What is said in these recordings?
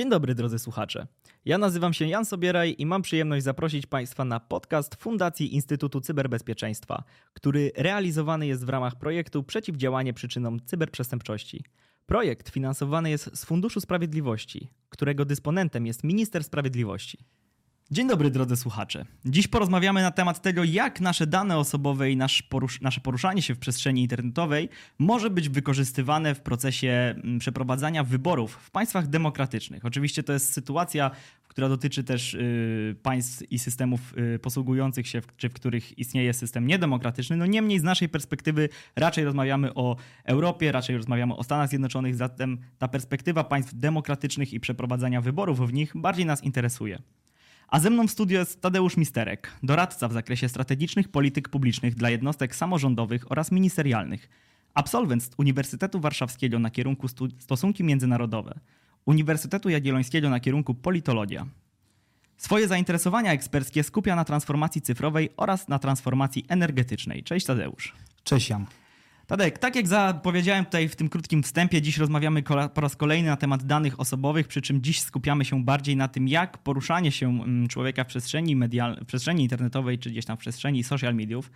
Dzień dobry drodzy słuchacze. Ja nazywam się Jan Sobieraj i mam przyjemność zaprosić Państwa na podcast Fundacji Instytutu Cyberbezpieczeństwa, który realizowany jest w ramach projektu Przeciwdziałanie przyczynom cyberprzestępczości. Projekt finansowany jest z Funduszu Sprawiedliwości, którego dysponentem jest Minister Sprawiedliwości. Dzień dobry drodzy słuchacze. Dziś porozmawiamy na temat tego, jak nasze dane osobowe i nasz porusz nasze poruszanie się w przestrzeni internetowej może być wykorzystywane w procesie mm, przeprowadzania wyborów w państwach demokratycznych. Oczywiście to jest sytuacja, która dotyczy też y, państw i systemów y, posługujących się, w, czy w których istnieje system niedemokratyczny. No niemniej z naszej perspektywy raczej rozmawiamy o Europie, raczej rozmawiamy o Stanach Zjednoczonych, zatem ta perspektywa państw demokratycznych i przeprowadzania wyborów w nich bardziej nas interesuje. A ze mną w studiu jest Tadeusz Misterek, doradca w zakresie strategicznych polityk publicznych dla jednostek samorządowych oraz ministerialnych, absolwent Uniwersytetu Warszawskiego na kierunku Stosunki Międzynarodowe, Uniwersytetu Jagiellońskiego na kierunku Politologia. Swoje zainteresowania eksperckie skupia na transformacji cyfrowej oraz na transformacji energetycznej. Cześć Tadeusz. Cześć Jan. Tadek, tak jak zapowiedziałem tutaj w tym krótkim wstępie, dziś rozmawiamy po raz kolejny na temat danych osobowych, przy czym dziś skupiamy się bardziej na tym, jak poruszanie się mm, człowieka w przestrzeni, medial, w przestrzeni internetowej czy gdzieś tam w przestrzeni social mediów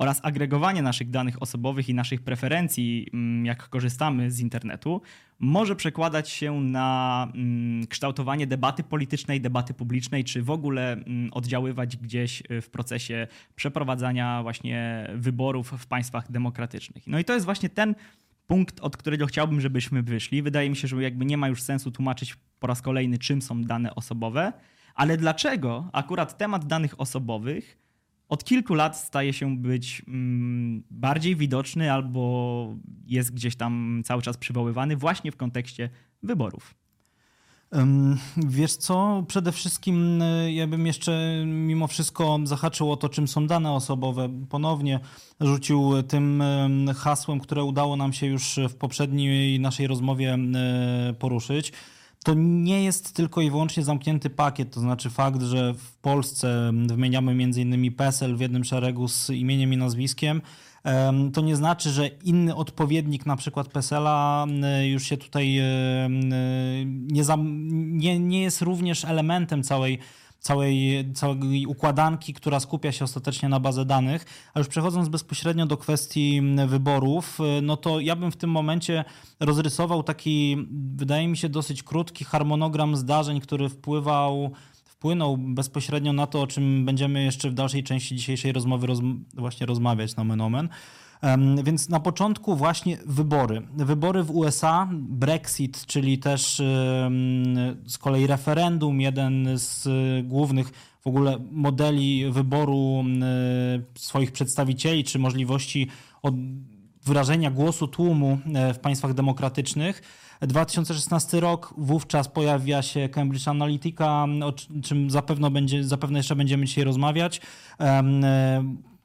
oraz agregowanie naszych danych osobowych i naszych preferencji, mm, jak korzystamy z internetu, może przekładać się na mm, kształtowanie debaty politycznej, debaty publicznej, czy w ogóle mm, oddziaływać gdzieś w procesie przeprowadzania właśnie wyborów w państwach demokratycznych. No i to jest właśnie ten punkt, od którego chciałbym, żebyśmy wyszli. Wydaje mi się, że jakby nie ma już sensu tłumaczyć po raz kolejny, czym są dane osobowe, ale dlaczego akurat temat danych osobowych od kilku lat staje się być mm, bardziej widoczny albo jest gdzieś tam cały czas przywoływany właśnie w kontekście wyborów. Wiesz co, przede wszystkim y, ja bym jeszcze mimo wszystko zahaczył o to, czym są dane osobowe. Ponownie rzucił tym hasłem, które udało nam się już w poprzedniej naszej rozmowie y, poruszyć to nie jest tylko i wyłącznie zamknięty pakiet, to znaczy fakt, że w Polsce wymieniamy m.in. PESEL w jednym szeregu z imieniem i nazwiskiem, to nie znaczy, że inny odpowiednik, na przykład PESEL-a, już się tutaj nie, nie, nie jest również elementem całej całej, całej układanki, która skupia się ostatecznie na bazę danych. A już przechodząc bezpośrednio do kwestii wyborów, y, no to ja bym w tym momencie rozrysował taki, wydaje mi się, dosyć krótki harmonogram zdarzeń, który wpływał wpłynął bezpośrednio na to, o czym będziemy jeszcze w dalszej części dzisiejszej rozmowy roz, właśnie rozmawiać, nomen omen. Więc na początku właśnie wybory. Wybory w USA, Brexit, czyli też z kolei referendum, jeden z głównych w ogóle modeli wyboru swoich przedstawicieli, czy możliwości wyrażenia głosu tłumu e, w państwach demokratycznych. 2016 rok, wówczas pojawia się Cambridge Analytica, o czym zapewne, będzie, zapewne jeszcze będziemy dzisiaj rozmawiać. E,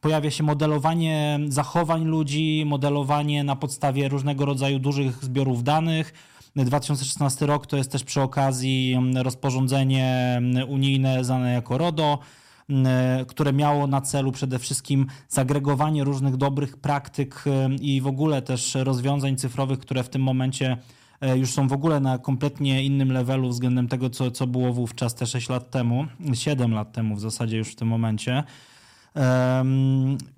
pojawia się modelowanie zachowań ludzi, modelowanie na podstawie różnego rodzaju dużych zbiorów danych. 2016 rok to jest też przy okazji rozporządzenie unijne zwane jako RODO, mm, które miało na celu przede wszystkim zagregowanie różnych dobrych praktyk i w ogóle też rozwiązań cyfrowych, które w tym momencie e, już są w ogóle na kompletnie innym levelu względem tego, co, co było wówczas te 6 lat temu, 7 lat temu w zasadzie już w tym momencie.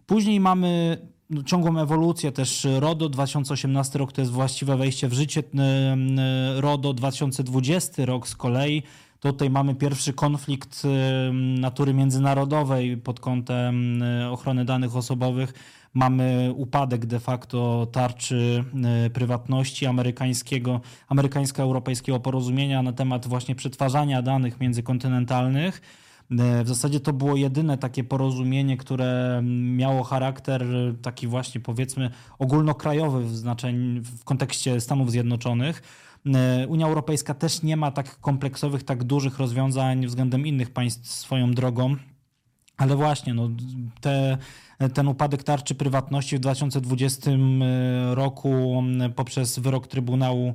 Później mamy no, ciągłą ewolucję też RODO. 2018 rok to jest właściwe wejście w życie RODO. 2020 rok z kolei tutaj mamy pierwszy konflikt natury międzynarodowej pod kątem ochrony danych osobowych. Mamy upadek de facto tarczy prywatności amerykańskiego amerykańsko-europejskiego porozumienia na temat właśnie przetwarzania danych międzykontynentalnych w zasadzie to było jedyne takie porozumienie, które miało charakter taki właśnie powiedzmy ogólnokrajowy w znaczeniu, w kontekście Stanów Zjednoczonych. E, Unia Europejska też nie ma tak kompleksowych, tak dużych rozwiązań względem innych państw swoją drogą. Ale właśnie, no, te, ten upadek tarczy prywatności w 2020 roku poprzez wyrok Trybunału E,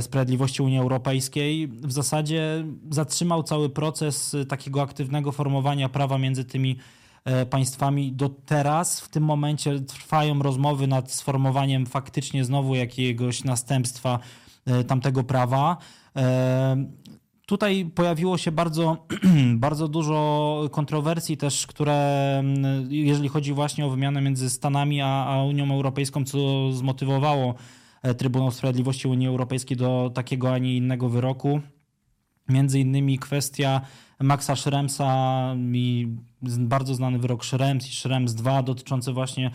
Sprawiedliwości Unii Europejskiej w zasadzie zatrzymał cały proces takiego aktywnego formowania prawa między tymi e, państwami. Do teraz, w tym momencie, trwają rozmowy nad sformowaniem faktycznie znowu jakiegoś następstwa tamtego prawa. Tutaj pojawiło się bardzo, bardzo dużo kontrowersji też, które jeżeli chodzi właśnie o wymianę między Stanami a, a Unią Europejską, co zmotywowało Trybunał Sprawiedliwości Unii Europejskiej do takiego, a nie innego wyroku. Między innymi kwestia Maxa Schremsa i bardzo znany wyrok Schrems i Schrems 2 dotyczący właśnie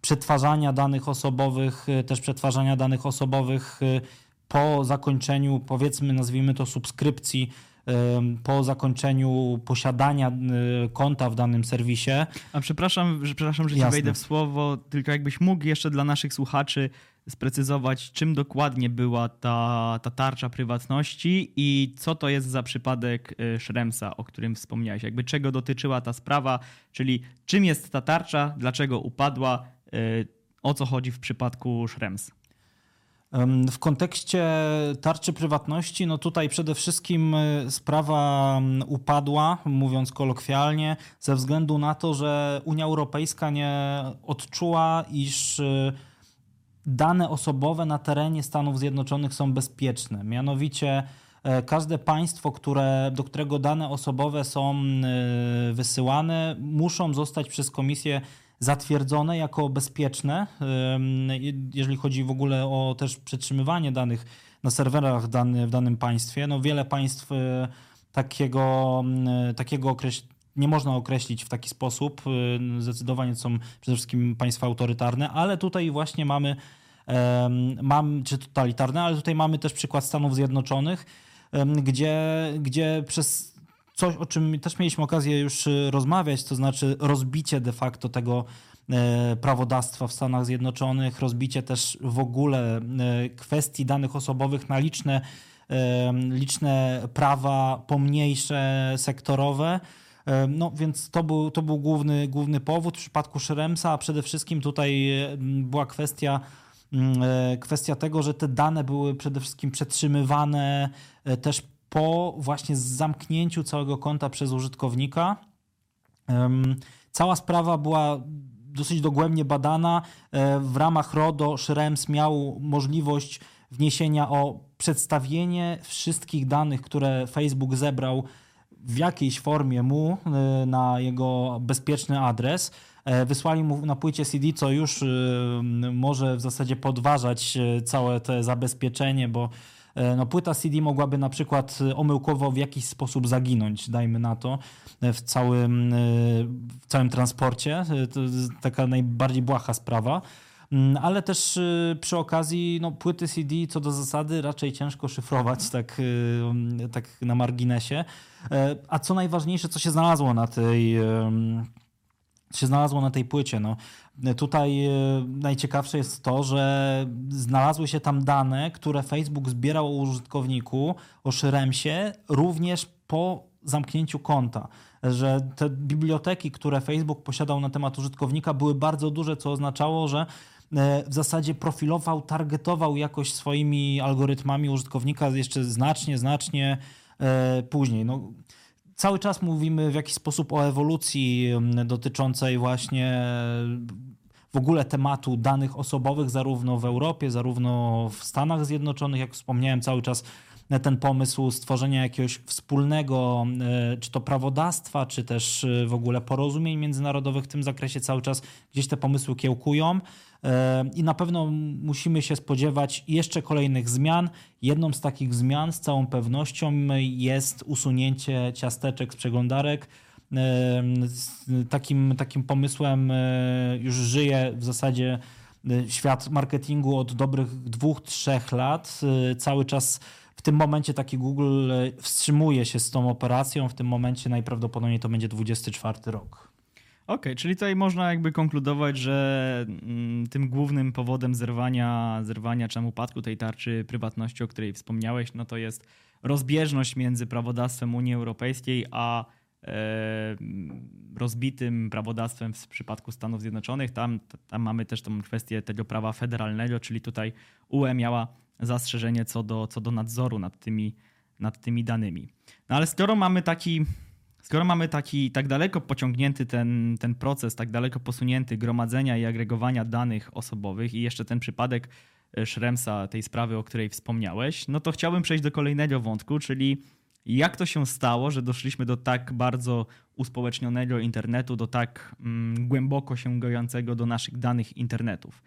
przetwarzania danych osobowych, też przetwarzania danych osobowych y, po zakończeniu, powiedzmy, nazwijmy to subskrypcji, po zakończeniu posiadania konta w danym serwisie. A przepraszam, że, przepraszam, że ci wejdę w słowo, tylko jakbyś mógł jeszcze dla naszych słuchaczy sprecyzować, czym dokładnie była ta, ta tarcza prywatności i co to jest za przypadek y, Schremsa, o którym wspomniałeś. Jakby czego dotyczyła ta sprawa, czyli czym jest ta tarcza, dlaczego upadła, y, o co chodzi w przypadku Schrems. W kontekście tarczy prywatności, no tutaj przede wszystkim y, sprawa upadła, mówiąc kolokwialnie, ze względu na to, że Unia Europejska nie odczuła, iż dane osobowe na terenie Stanów Zjednoczonych są bezpieczne. Mianowicie e, każde państwo, które, do którego dane osobowe są e, wysyłane, muszą zostać przez komisję zatwierdzone jako bezpieczne, jeżeli chodzi w ogóle o też przetrzymywanie danych na serwerach dany, w danym państwie. No wiele państw e, takiego, takiego określenia nie można określić w taki sposób. Zdecydowanie są przede wszystkim państwa autorytarne, ale tutaj właśnie mamy mam, czy totalitarne, ale tutaj mamy też przykład Stanów Zjednoczonych, gdzie, gdzie przez coś, o czym też mieliśmy okazję już y, rozmawiać, to znaczy rozbicie de facto tego e, prawodawstwa w Stanach Zjednoczonych, rozbicie też w ogóle e, kwestii danych osobowych na liczne, liczne prawa pomniejsze, sektorowe. No więc to był, to był główny, główny powód. W przypadku Szeremsa, a przede wszystkim tutaj była kwestia Mm, e, kwestia tego, że te dane były przede wszystkim przetrzymywane e, też po właśnie zamknięciu całego konta przez użytkownika. Cała sprawa była dosyć dogłębnie badana. E, w ramach RODO Schrems miał możliwość wniesienia o przedstawienie wszystkich danych, które Facebook zebrał w jakiejś formie mu na jego bezpieczny adres. E, wysłali mu na płycie CD, co już może w zasadzie podważać e, całe to zabezpieczenie, bo e, no, płyta CD mogłaby na przykład omyłkowo w jakiś sposób zaginąć, dajmy na to, w całym, w całym transporcie. To jest taka najbardziej błaha sprawa. Mm, ale też przy okazji no, płyty CD co do zasady raczej ciężko szyfrować tak, tak na marginesie. A co najważniejsze, co się znalazło na tej się znalazło na tej płycie. No, tutaj e, najciekawsze jest to, że znalazły się tam dane, które Facebook zbierał o użytkowniku, o Szyremsie, również po zamknięciu konta. Że te biblioteki, które Facebook posiadał na temat użytkownika, były bardzo duże, co oznaczało, że e, w zasadzie profilował, targetował jakoś swoimi algorytmami użytkownika jeszcze znacznie, znacznie e, później. No, cały czas mówimy w jakiś sposób o ewolucji dotyczącej właśnie w ogóle tematu danych osobowych, zarówno w Europie, zarówno w Stanach Zjednoczonych. Jak wspomniałem, cały czas ten pomysł stworzenia jakiegoś wspólnego, e, czy to prawodawstwa, czy też e, w ogóle porozumień międzynarodowych w tym zakresie cały czas gdzieś te pomysły kiełkują. E, I na pewno musimy się spodziewać jeszcze kolejnych zmian. Jedną z takich zmian z całą pewnością jest usunięcie ciasteczek z przeglądarek. Takim, takim pomysłem już żyje w zasadzie świat marketingu od dobrych dwóch, trzech lat. Cały czas w tym momencie taki Google e, wstrzymuje się z tą operacją. W tym momencie najprawdopodobniej to będzie 24 rok. Okej, okay, czyli tutaj można jakby konkludować, że mm, tym głównym powodem zerwania, zerwania czy upadku tej tarczy prywatności, o której wspomniałeś, no to jest rozbieżność między prawodawstwem Unii Europejskiej a e, rozbitym prawodawstwem w przypadku Stanów Zjednoczonych. Tam, tam mamy też tą kwestię tego prawa federalnego, czyli tutaj UE miała zastrzeżenie co do, co do nadzoru nad tymi, nad tymi danymi. No ale skoro mamy taki, skoro mamy taki tak daleko pociągnięty ten, ten proces, tak daleko posunięty gromadzenia i agregowania danych osobowych i jeszcze ten przypadek Szremsa, tej sprawy, o której wspomniałeś, no to chciałbym przejść do kolejnego wątku, czyli jak to się stało, że doszliśmy do tak bardzo uspołecznionego internetu, do tak mm, głęboko sięgającego do naszych danych internetów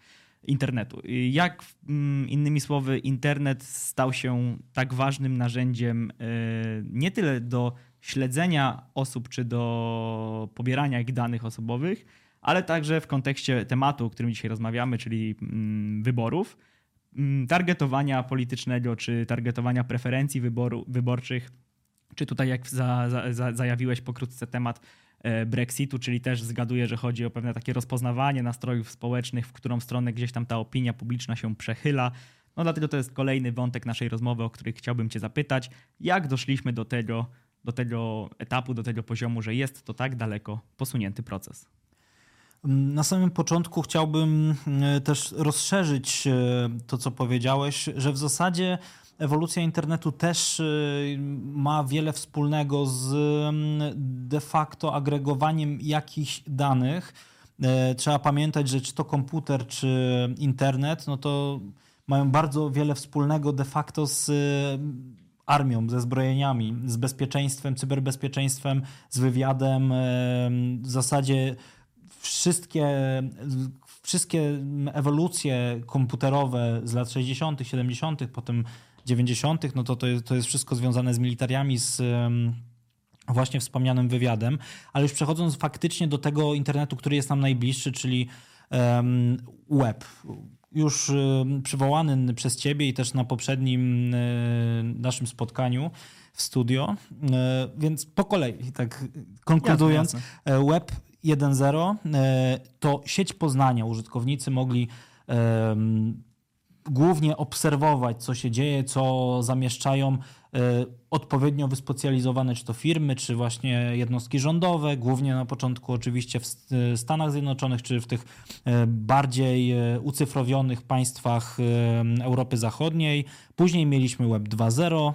internetu. Jak mm, innymi słowy, internet stał się tak ważnym narzędziem e, nie tyle do śledzenia osób czy do pobierania ich danych osobowych, ale także w kontekście tematu, o którym dzisiaj rozmawiamy, czyli mm, wyborów, mm, targetowania politycznego czy targetowania preferencji wyboru, wyborczych, czy tutaj jak za, za, zajawiłeś pokrótce temat E, Brexitu, czyli też zgaduję, że chodzi o pewne takie rozpoznawanie nastrojów społecznych, w którą stronę gdzieś tam ta opinia publiczna się przechyla. No dlatego to jest kolejny wątek naszej rozmowy, o który chciałbym Cię zapytać. Jak doszliśmy do tego, do tego etapu, do tego poziomu, że jest to tak daleko posunięty proces? Na samym początku chciałbym e, też rozszerzyć e, to, co powiedziałeś, że w zasadzie ewolucja internetu też y, ma wiele wspólnego z mm, de facto agregowaniem jakichś danych. E, trzeba pamiętać, że czy to komputer, czy internet, no to mają bardzo wiele wspólnego de facto z y, armią, ze zbrojeniami, z bezpieczeństwem, cyberbezpieczeństwem, z wywiadem. E, w zasadzie wszystkie, wszystkie ewolucje komputerowe z lat 60., 70., potem 90., no to to jest, to jest wszystko związane z militariami, z właśnie wspomnianym wywiadem, ale już przechodząc faktycznie do tego internetu, który jest nam najbliższy, czyli web. Już przywołany przez Ciebie i też na poprzednim e, naszym spotkaniu w studio. E, więc po kolei, tak konkludując, jasne, jasne. E, web 1.0 to sieć poznania. Użytkownicy mogli głównie obserwować, co się dzieje, co zamieszczają odpowiednio wyspecjalizowane, czy to firmy, czy właśnie jednostki rządowe, głównie na początku oczywiście w Stanach Zjednoczonych, czy w tych e, bardziej ucyfrowionych państwach Europy Zachodniej. Później mieliśmy Web 2.0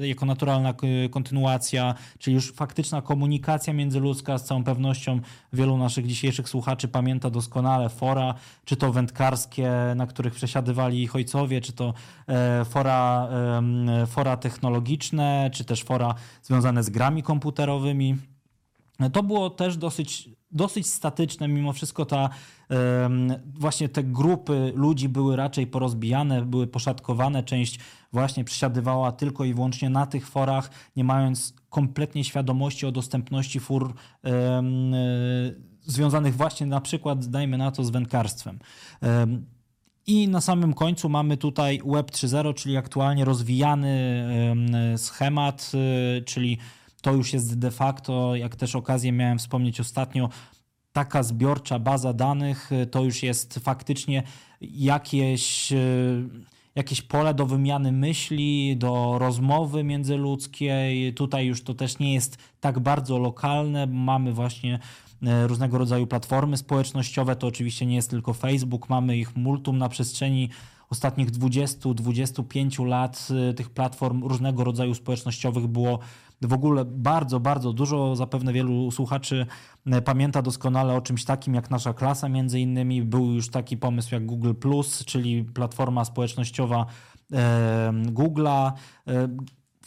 jako naturalna kontynuacja, czyli już faktyczna komunikacja międzyludzka. Z całą pewnością wielu naszych dzisiejszych słuchaczy pamięta doskonale fora, czy to wędkarskie, na których przesiadywali ich ojcowie, czy to fora, fora technologiczne, technologiczne, czy też fora związane z grami komputerowymi. To było też dosyć, dosyć statyczne, mimo wszystko ta, właśnie te grupy ludzi były raczej porozbijane, były poszatkowane, część właśnie przesiadywała tylko i wyłącznie na tych forach, nie mając kompletnie świadomości o dostępności fur związanych właśnie na przykład, dajmy na to, z wędkarstwem. I na samym końcu mamy tutaj Web 3.0, czyli aktualnie rozwijany schemat, y, czyli to już jest de facto, jak też okazję miałem wspomnieć ostatnio, taka zbiorcza baza danych y, to już jest faktycznie jakieś, y, jakieś pole do wymiany myśli, do rozmowy międzyludzkiej. Tutaj już to też nie jest tak bardzo lokalne. Mamy właśnie różnego rodzaju platformy społecznościowe. To oczywiście nie jest tylko Facebook, mamy ich multum na przestrzeni ostatnich 20-25 lat. E, tych platform różnego rodzaju społecznościowych było w ogóle bardzo, bardzo dużo. Zapewne wielu słuchaczy e, pamięta doskonale o czymś takim jak nasza klasa, między innymi. Był już taki pomysł jak Google, czyli platforma społecznościowa Google'a.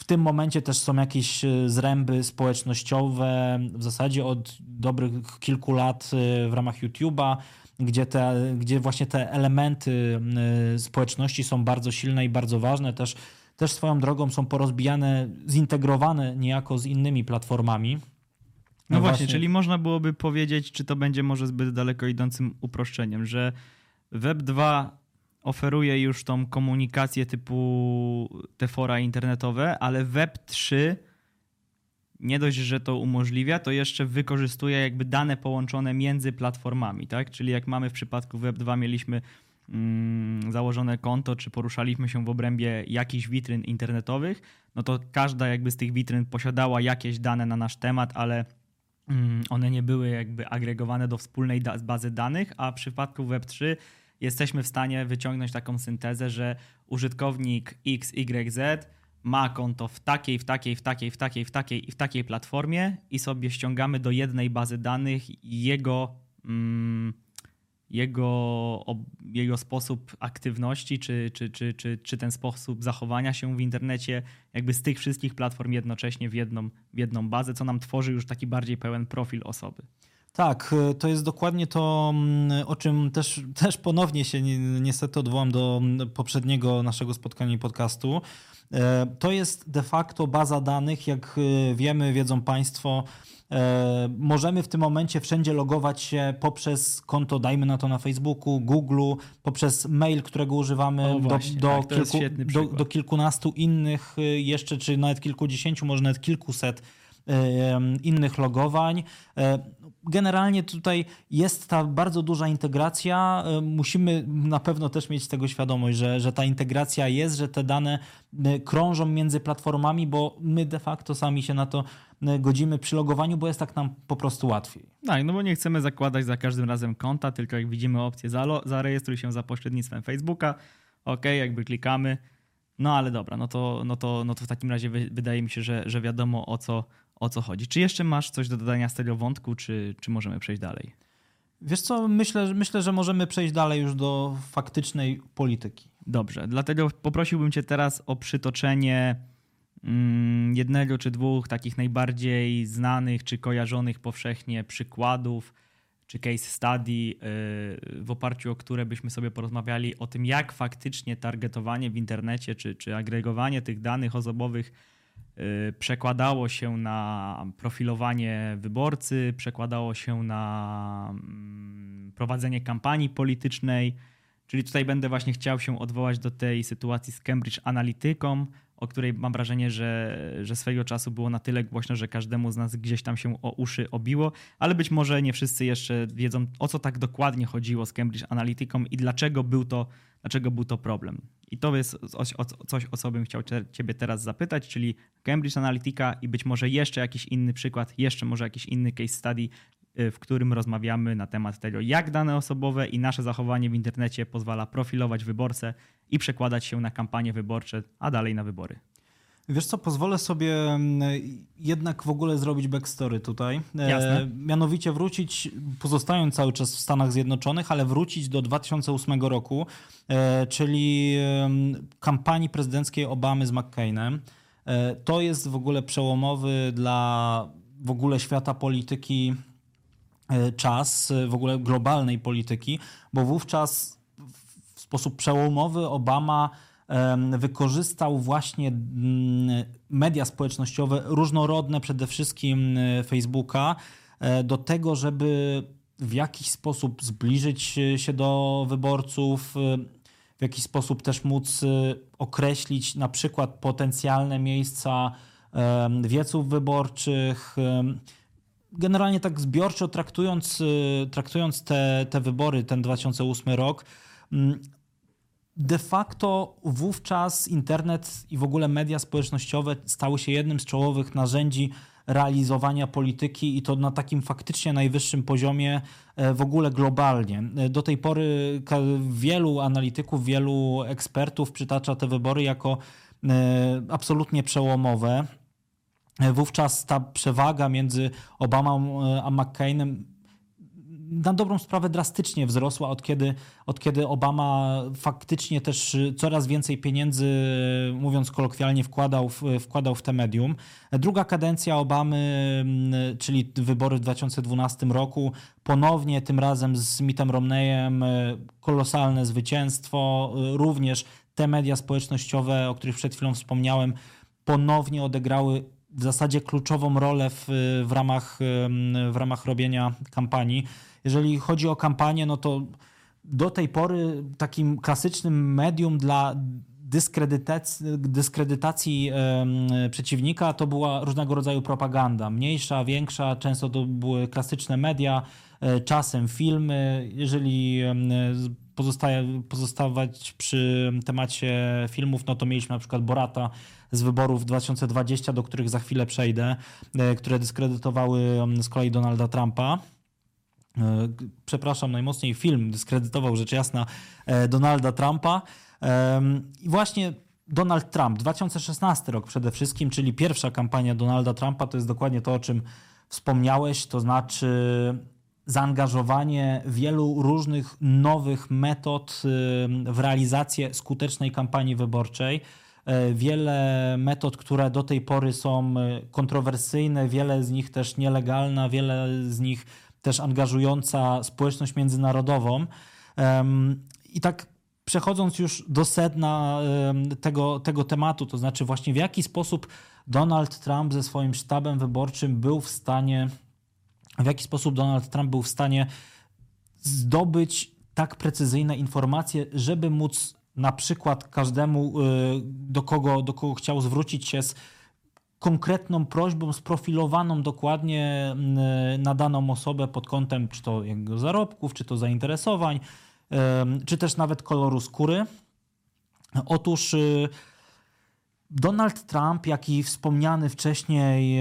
W tym momencie też są jakieś e, zręby społecznościowe, w zasadzie od dobrych kilku lat e, w ramach YouTube'a, gdzie, te, gdzie właśnie te elementy e, społeczności są bardzo silne i bardzo ważne. Też, też swoją drogą są porozbijane, zintegrowane niejako z innymi platformami. No, no właśnie, właśnie, czyli można byłoby powiedzieć, czy to będzie może zbyt daleko idącym uproszczeniem, że Web 2 oferuje już tą komunikację typu te fora internetowe, ale Web3 nie dość, że to umożliwia, to jeszcze wykorzystuje jakby dane połączone między platformami, tak? Czyli jak mamy w przypadku Web2 mieliśmy mm, założone konto, czy poruszaliśmy się w obrębie jakichś witryn internetowych, no to każda jakby z tych witryn posiadała jakieś dane na nasz temat, ale mm, one nie były jakby agregowane do wspólnej bazy danych, a w przypadku Web3 jesteśmy w stanie wyciągnąć taką syntezę, że użytkownik XYZ ma konto w takiej, w takiej, w takiej, w takiej, w takiej i w takiej platformie i sobie ściągamy do jednej bazy danych jego, mm, jego, jego sposób aktywności, czy, czy, czy, czy, czy ten sposób zachowania się w internecie, jakby z tych wszystkich platform jednocześnie w jedną, w jedną bazę, co nam tworzy już taki bardziej pełen profil osoby. Tak, to jest dokładnie to, mm, o czym też, też ponownie się niestety odwołam do poprzedniego naszego spotkania i podcastu. E, to jest de facto baza danych, jak e, wiemy, wiedzą Państwo, E, możemy w tym momencie wszędzie logować się poprzez konto, dajmy na to na Facebooku, Google, poprzez mail, którego używamy właśnie, do, do, tak, kilku, do, do, kilkunastu innych jeszcze, czy nawet kilkudziesięciu, może nawet kilkuset innych logowań. E, generalnie tutaj jest ta bardzo duża integracja. E, musimy na pewno też mieć tego świadomość, że, że ta integracja jest, że te dane krążą między platformami, bo my de facto sami się na to godzimy przy logowaniu, bo jest tak nam po prostu łatwiej. Tak, no bo nie chcemy zakładać za każdym razem konta, tylko jak widzimy opcję zarejestruj się za pośrednictwem Facebooka, ok, jakby klikamy, no ale dobra, no to, no to, no to w takim razie wydaje mi się, że, że wiadomo o co, o co chodzi. Czy jeszcze masz coś do dodania z tego wątku, czy, czy możemy przejść dalej? Wiesz co, myślę, myślę, że możemy przejść dalej już do faktycznej polityki. Dobrze, dlatego poprosiłbym cię teraz o przytoczenie Mm, jednego czy dwóch takich najbardziej znanych czy kojarzonych powszechnie przykładów czy case study, y, w oparciu o które byśmy sobie porozmawiali o tym, jak faktycznie targetowanie w internecie czy, czy agregowanie tych danych osobowych przekładało się na profilowanie wyborcy, przekładało się na mm, prowadzenie kampanii politycznej. Czyli tutaj będę właśnie chciał się odwołać do tej sytuacji z Cambridge Analyticą, o której mam wrażenie, że, że swego czasu było na tyle głośno, że każdemu z nas gdzieś tam się o uszy obiło, ale być może nie wszyscy jeszcze wiedzą, o co tak dokładnie chodziło z Cambridge Analyticą i dlaczego był to, dlaczego był to problem. I to jest coś, o, co bym chciał Ciebie teraz zapytać, czyli Cambridge Analytica i być może jeszcze jakiś inny przykład, jeszcze może jakiś inny case study, y, w którym rozmawiamy na temat tego, jak dane osobowe i nasze zachowanie w internecie pozwala profilować wyborcę i przekładać się na kampanie wyborcze, a dalej na wybory. Wiesz co, pozwolę sobie mm, jednak w ogóle zrobić backstory tutaj. E, Jasne. mianowicie wrócić, pozostając cały czas w Stanach Zjednoczonych, ale wrócić do 2008 roku, e, czyli kampanii prezydenckiej Obamy z McCainem. E, to jest w ogóle przełomowy dla w ogóle świata polityki czas, w ogóle globalnej polityki, bo wówczas sposób przełomowy Obama wykorzystał właśnie mm, media społecznościowe, różnorodne przede wszystkim e, Facebooka, e, do tego, żeby w jakiś sposób zbliżyć się do wyborców, e, w jakiś sposób też móc określić na przykład potencjalne miejsca wieców wyborczych. Generalnie tak zbiorczo traktując, traktując te, te wybory, ten 2008 rok, de facto wówczas internet i w ogóle media społecznościowe stały się jednym z czołowych narzędzi realizowania polityki i to na takim faktycznie najwyższym poziomie e, w ogóle globalnie. E, do tej pory wielu analityków, wielu ekspertów przytacza te wybory jako e, absolutnie przełomowe. Wówczas ta przewaga między Obamą a McCainem na dobrą sprawę drastycznie wzrosła od kiedy, od kiedy Obama faktycznie też coraz więcej pieniędzy, mówiąc kolokwialnie, wkładał w, wkładał w te medium. Druga kadencja Obamy, czyli wybory w 2012 roku, ponownie tym razem z Mittem Romneyem, kolosalne zwycięstwo. Również te media społecznościowe, o których przed chwilą wspomniałem, ponownie odegrały w zasadzie kluczową rolę w, w, ramach, w ramach robienia kampanii. Jeżeli chodzi o kampanię, no to do tej pory takim klasycznym medium dla dyskredytacji, dyskredytacji przeciwnika to była różnego rodzaju propaganda. Mniejsza, większa, często to były klasyczne media, e, czasem filmy. Jeżeli pozostaje, pozostawać przy temacie filmów, no to mieliśmy na przykład Borata z wyborów 2020, do których za chwilę przejdę, e, które dyskredytowały z kolei Donalda Trumpa. E, przepraszam najmocniej, film dyskredytował rzecz jasna e, Donalda Trumpa. I właśnie Donald Trump, 2016 rok przede wszystkim, czyli pierwsza kampania Donalda Trumpa, to jest dokładnie to, o czym wspomniałeś, to znaczy zaangażowanie wielu różnych nowych metod w realizację skutecznej kampanii wyborczej. E, wiele metod, które do tej pory są kontrowersyjne, wiele z nich też nielegalna, wiele z nich też angażująca społeczność międzynarodową. I tak przechodząc już do sedna tego, tego tematu, to znaczy właśnie w jaki sposób Donald Trump ze swoim sztabem wyborczym był w stanie, w jaki sposób Donald Trump był w stanie zdobyć tak precyzyjne informacje, żeby móc na przykład każdemu, y, do kogo, do kogo chciał zwrócić się z konkretną prośbą, sprofilowaną dokładnie y, na daną osobę pod kątem czy to jego zarobków, czy to zainteresowań, y, czy też nawet koloru skóry. Otóż Donald Trump, jak i wspomniany wcześniej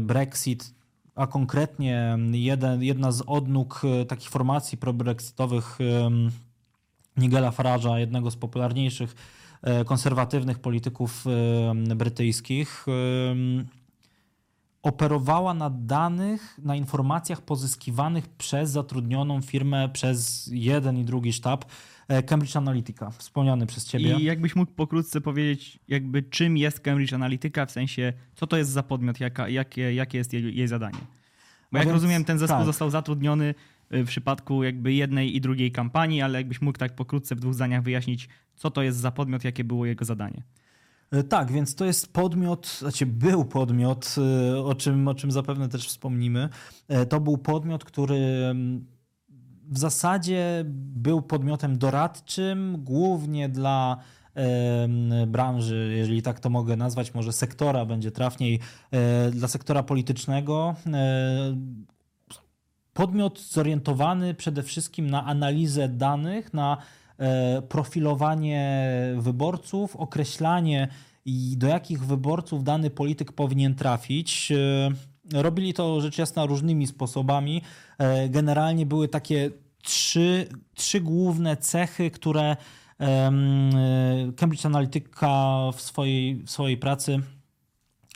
Brexit, a konkretnie jeden, jedna z odnóg takich formacji pro-brexitowych Nigela Farage'a, jednego z popularniejszych e, konserwatywnych polityków e, brytyjskich, e, operowała na danych, na informacjach pozyskiwanych przez zatrudnioną firmę, przez jeden i drugi sztab Cambridge Analytica, wspomniany przez ciebie. I jakbyś mógł pokrótce powiedzieć, jakby czym jest Cambridge Analytica, w sensie co to jest za podmiot, jaka, jakie, jakie jest jej, jej zadanie? Bo jak więc, rozumiem, ten zespół tak. został zatrudniony w przypadku jakby jednej i drugiej kampanii, ale jakbyś mógł tak pokrótce w dwóch zdaniach wyjaśnić, co to jest za podmiot, jakie było jego zadanie. E, tak, więc to jest podmiot, znaczy był podmiot, e, o czym, o czym zapewne też wspomnimy. E, to był podmiot, który mm, w zasadzie był podmiotem doradczym, głównie dla branży, jeżeli tak to mogę nazwać, może sektora będzie trafniej, dla sektora politycznego podmiot zorientowany przede wszystkim na analizę danych, na e, profilowanie wyborców, określanie do jakich wyborców dany polityk powinien trafić. E, robili to rzecz jasna różnymi sposobami. E, generalnie były takie trzy, trzy główne cechy, które Cambridge Analytica w swojej, w swojej pracy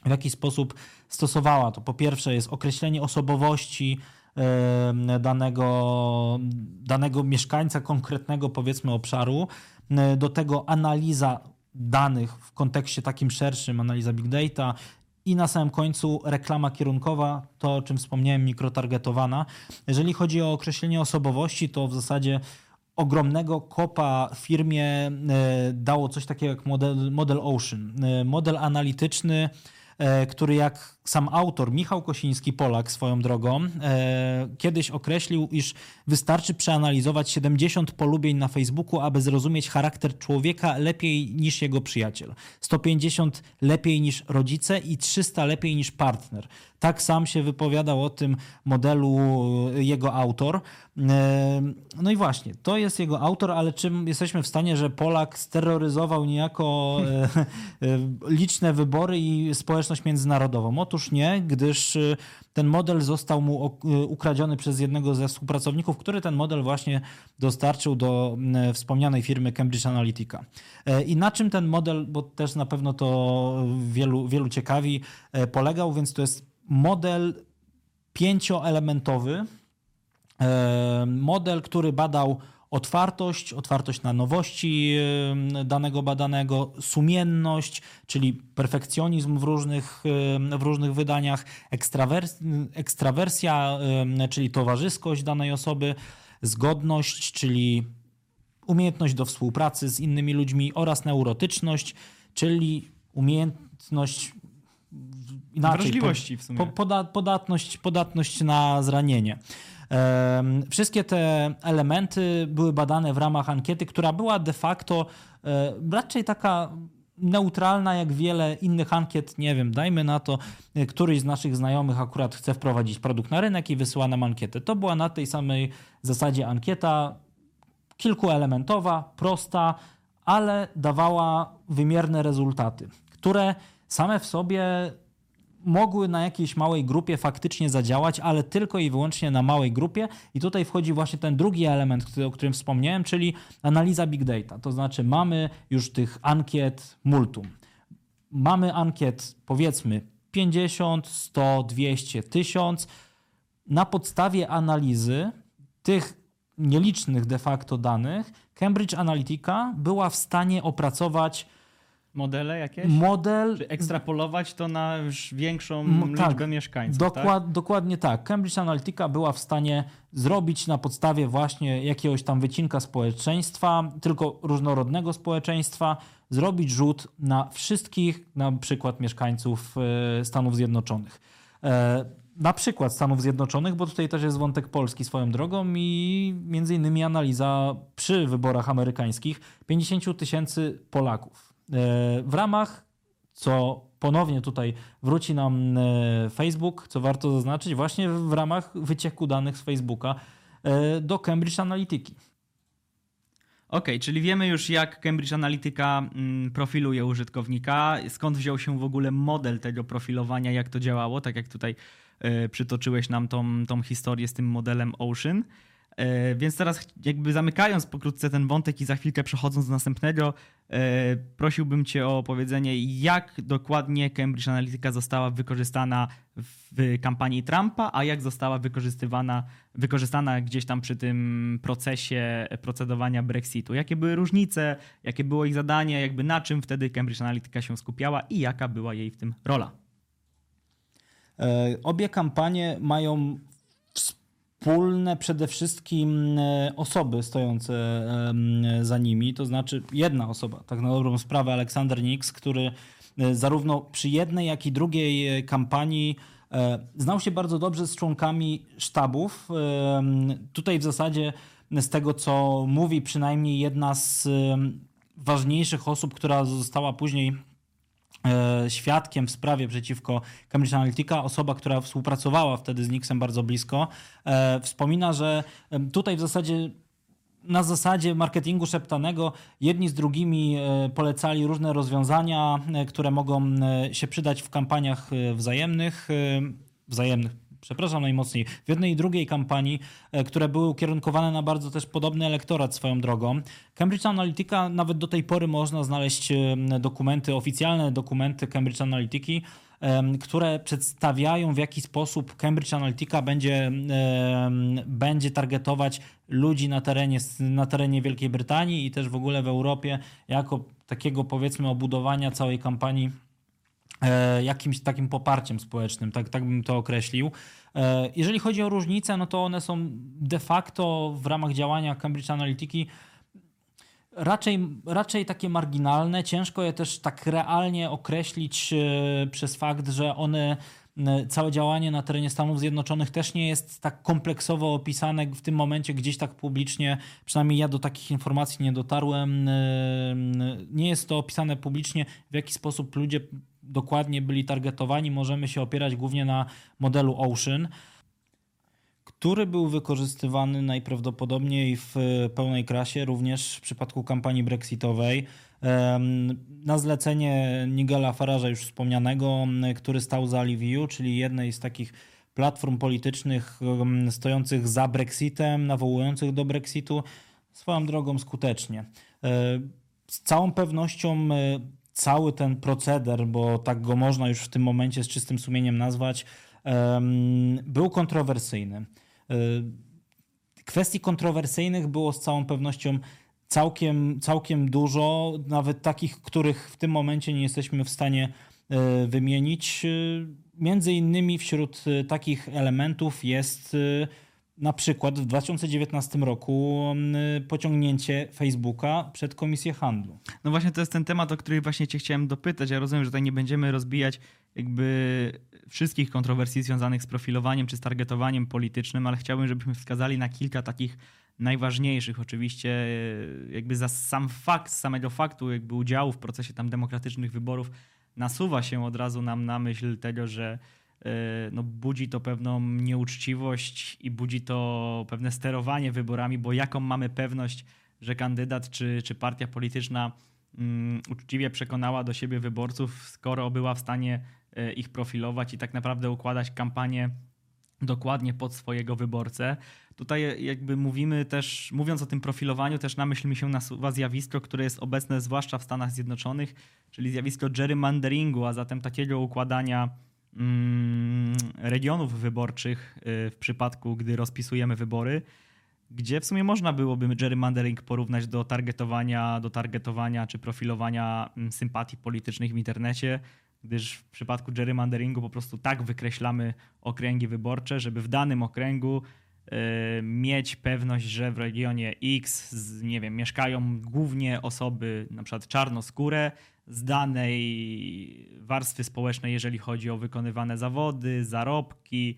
w jakiś sposób stosowała. To po pierwsze jest określenie osobowości danego, danego mieszkańca konkretnego, powiedzmy, obszaru. Do tego analiza danych w kontekście takim szerszym, analiza big data, i na samym końcu reklama kierunkowa, to o czym wspomniałem, mikrotargetowana. Jeżeli chodzi o określenie osobowości, to w zasadzie ogromnego kopa firmie dało coś takiego jak model, model Ocean. Model analityczny, E, który jak sam autor Michał Kosiński, Polak swoją drogą, e, kiedyś określił, iż wystarczy przeanalizować 70 polubień na Facebooku, aby zrozumieć charakter człowieka lepiej niż jego przyjaciel. 150 lepiej niż rodzice i 300 lepiej niż partner. Tak sam się wypowiadał o tym modelu jego autor. E, no i właśnie, to jest jego autor, ale czym jesteśmy w stanie, że Polak steroryzował niejako e, e, liczne wybory i społeczność międzynarodową? Otóż nie, gdyż ten model został mu ukradziony przez jednego ze współpracowników, który ten model właśnie dostarczył do wspomnianej firmy Cambridge Analytica. I na czym ten model, bo też na pewno to wielu, wielu ciekawi, polegał, więc to jest model pięcioelementowy, e, model, który badał otwartość, otwartość na nowości danego badanego, sumienność, czyli perfekcjonizm w różnych, w różnych wydaniach, ekstrawers ekstrawersja, czyli towarzyskość danej osoby, zgodność, czyli umiejętność do współpracy z innymi ludźmi oraz neurotyczność, czyli umiejętność inaczej. Wrażliwości w sumie. Po, poda, podatność, podatność na zranienie. Wszystkie te elementy były badane w ramach ankiety, która była de facto e, raczej taka neutralna jak wiele innych ankiet. Nie wiem, dajmy na to, e, któryś z naszych znajomych akurat chce wprowadzić produkt na rynek i wysyła nam ankietę. To była na tej samej zasadzie ankieta, kilkuelementowa, prosta, ale dawała wymierne rezultaty, które same w sobie mogły na jakiejś małej grupie faktycznie zadziałać, ale tylko i wyłącznie na małej grupie. I tutaj wchodzi właśnie ten drugi element, o którym wspomniałem, czyli analiza big data. To znaczy mamy już tych ankiet multum. Mamy ankiet powiedzmy 50, 100, 200, 1000 na podstawie analizy tych nielicznych de facto danych, Cambridge Analytica była w stanie opracować modele jakieś? Model. Czy ekstrapolować to na już większą liczbę tak, mieszkańców. Dokład, tak? Dokładnie tak. Cambridge Analytica była w stanie zrobić na podstawie właśnie jakiegoś tam wycinka społeczeństwa, tylko różnorodnego społeczeństwa, zrobić rzut na wszystkich, na przykład mieszkańców e, Stanów Zjednoczonych. E, na przykład Stanów Zjednoczonych, bo tutaj też jest wątek Polski swoją drogą i między innymi analiza przy wyborach amerykańskich 50 tysięcy Polaków w ramach, co ponownie tutaj wróci nam e, Facebook, co warto zaznaczyć, właśnie w ramach wycieku danych z Facebooka e, do Cambridge Analytica. OK, czyli wiemy już, jak Cambridge Analytica mm, profiluje użytkownika, skąd wziął się w ogóle model tego profilowania, jak to działało, tak jak tutaj przytoczyłeś nam tą, tą historię z tym modelem Ocean. E, więc teraz jakby zamykając pokrótce ten wątek i za chwilkę przechodząc do następnego, e, prosiłbym cię o opowiedzenie, jak dokładnie Cambridge Analytica została wykorzystana w kampanii Trumpa, a jak została wykorzystywana, wykorzystana gdzieś tam przy tym procesie procedowania Brexitu. Jakie były różnice, jakie było ich zadanie, jakby na czym wtedy Cambridge Analytica się skupiała i jaka była jej w tym rola? E, obie kampanie mają wspólne przede wszystkim e, osoby stojące za nimi, to znaczy jedna osoba, tak na dobrą sprawę, Aleksander Nix, który e, zarówno przy jednej, jak i drugiej e, kampanii znał się bardzo dobrze z członkami sztabów. Tutaj w zasadzie z tego, co mówi przynajmniej jedna z ważniejszych osób, która została później świadkiem w sprawie przeciwko Cambridge Analytica, osoba, która współpracowała wtedy z Nixem bardzo blisko, e, wspomina, że tutaj w zasadzie na zasadzie marketingu szeptanego jedni z drugimi e, polecali różne rozwiązania, które mogą się przydać w kampaniach wzajemnych, wzajemnych przepraszam najmocniej, w jednej i drugiej kampanii, e, które były ukierunkowane na bardzo też podobny elektorat swoją drogą. Cambridge Analytica, nawet do tej pory można znaleźć e, dokumenty, oficjalne dokumenty Cambridge Analytiki, które przedstawiają w jaki sposób Cambridge Analytica będzie, będzie targetować ludzi na terenie, na terenie Wielkiej Brytanii i też w ogóle w Europie jako takiego powiedzmy obudowania całej kampanii E, jakimś takim poparciem społecznym, tak, tak bym to określił. E, jeżeli chodzi o różnice, no to one są de facto w ramach działania Cambridge Analytiki raczej, raczej takie marginalne. Ciężko je też tak realnie określić e, przez fakt, że one całe działanie na terenie Stanów Zjednoczonych też nie jest tak kompleksowo opisane w tym momencie gdzieś tak publicznie, przynajmniej ja do takich informacji nie dotarłem. Nie jest to opisane publicznie, w jaki sposób ludzie dokładnie byli targetowani, możemy się opierać głównie na modelu Ocean, który był wykorzystywany najprawdopodobniej w pełnej krasie również w przypadku kampanii brexitowej. Na zlecenie Nigela Farage'a już wspomnianego, który stał za Liviu, czyli jednej z takich platform politycznych stojących za Brexitem, nawołujących do Brexitu, swoją drogą skutecznie. E, z całą pewnością e, cały ten proceder, bo tak go można już w tym momencie z czystym sumieniem nazwać, był kontrowersyjny. E, kwestii kontrowersyjnych było z całą pewnością całkiem, całkiem dużo, nawet takich, których w tym momencie nie jesteśmy w stanie e, wymienić. E, między innymi wśród takich elementów jest na przykład w 2019 roku mm, pociągnięcie Facebooka przed Komisję Handlu. No właśnie to jest ten temat, o który właśnie cię chciałem dopytać. Ja rozumiem, że tutaj nie będziemy rozbijać jakby wszystkich kontrowersji związanych z profilowaniem czy z targetowaniem politycznym, ale chciałbym, żebyśmy wskazali na kilka takich najważniejszych. Oczywiście e, jakby za sam fakt, samego faktu jakby udziału w procesie tam demokratycznych wyborów nasuwa się od razu nam na myśl tego, że no, budzi to pewną nieuczciwość i budzi to pewne sterowanie wyborami, bo jaką mamy pewność, że kandydat czy, czy partia polityczna um, uczciwie przekonała do siebie wyborców, skoro była w stanie e, ich profilować i tak naprawdę układać kampanię dokładnie pod swojego wyborcę. Tutaj jakby mówimy też, mówiąc o tym profilowaniu, też na myśl mi się nasuwa zjawisko, które jest obecne zwłaszcza w Stanach Zjednoczonych, czyli zjawisko gerrymanderingu, a zatem takiego układania regionów wyborczych w przypadku, gdy rozpisujemy wybory, gdzie w sumie można byłoby gerrymandering porównać do targetowania, do targetowania czy profilowania mm, sympatii politycznych w internecie, gdyż w przypadku gerrymanderingu po prostu tak wykreślamy okręgi wyborcze, żeby w danym okręgu y, mieć pewność, że w regionie X, nie wiem, mieszkają głównie osoby na przykład czarnoskóre z danej warstwy społecznej, jeżeli chodzi o wykonywane zawody, zarobki,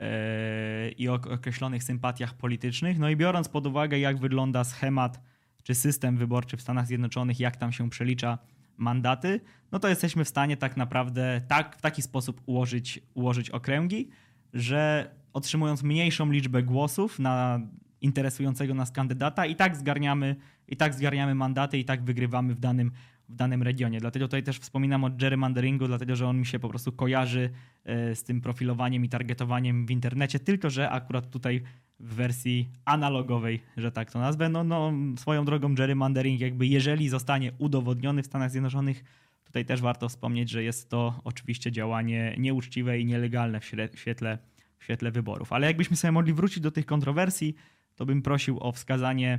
E, i o określonych sympatiach politycznych. No i biorąc pod uwagę, jak wygląda schemat czy system wyborczy w Stanach Zjednoczonych, jak tam się przelicza mandaty, no to jesteśmy w stanie tak naprawdę tak, w taki sposób ułożyć, ułożyć okręgi, że otrzymując mniejszą liczbę głosów na interesującego nas kandydata i tak zgarniamy, i tak zgarniamy mandaty i tak wygrywamy w danym w danym regionie. Dlatego tutaj też wspominam o gerrymanderingu, dlatego że on mi się po prostu kojarzy e, z tym profilowaniem i targetowaniem w internecie, tylko że akurat tutaj w wersji analogowej, że tak to nazwę, no, no swoją drogą gerrymandering jakby jeżeli zostanie udowodniony w Stanach Zjednoczonych, tutaj też warto wspomnieć, że jest to oczywiście działanie nieuczciwe i nielegalne w świetle, w świetle wyborów. Ale jakbyśmy sobie mogli wrócić do tych kontrowersji, to bym prosił o wskazanie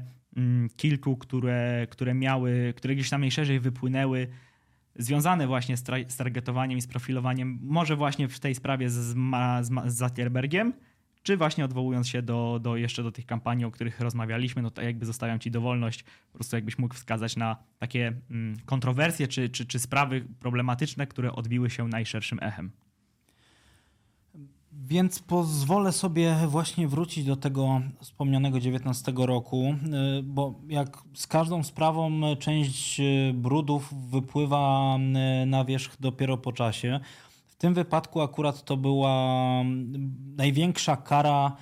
kilku, które, które miały, które gdzieś tam najszerzej wypłynęły, związane właśnie z, z targetowaniem i z profilowaniem, może właśnie w tej sprawie z, z, z Zuckerbergiem, czy właśnie odwołując się do, do jeszcze do tych kampanii, o których rozmawialiśmy, no to jakby zostawiam ci dowolność, po prostu jakbyś mógł wskazać na takie mm, kontrowersje czy, czy, czy sprawy problematyczne, które odbiły się najszerszym echem. Więc pozwolę sobie właśnie wrócić do tego wspomnianego 19 roku, y, bo jak z każdą sprawą część y, brudów wypływa y, na wierzch dopiero po czasie. W tym wypadku akurat to była największa kara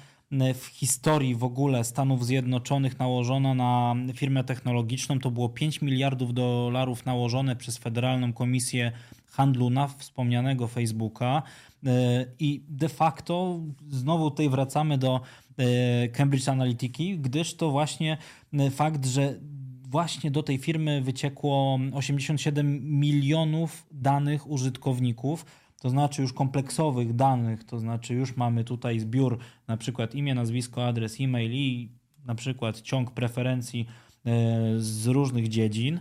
w historii w ogóle Stanów Zjednoczonych nałożona na firmę technologiczną. To było 5 miliardów dolarów nałożone przez Federalną Komisję Handlu na wspomnianego Facebooka. E, I de facto znowu tutaj wracamy do e, Cambridge Analytiki, gdyż to właśnie e, fakt, że właśnie do tej firmy wyciekło 87 milionów danych użytkowników, to znaczy już kompleksowych danych, to znaczy już mamy tutaj zbiór na przykład imię, nazwisko, adres e-mail i na przykład ciąg preferencji z różnych dziedzin.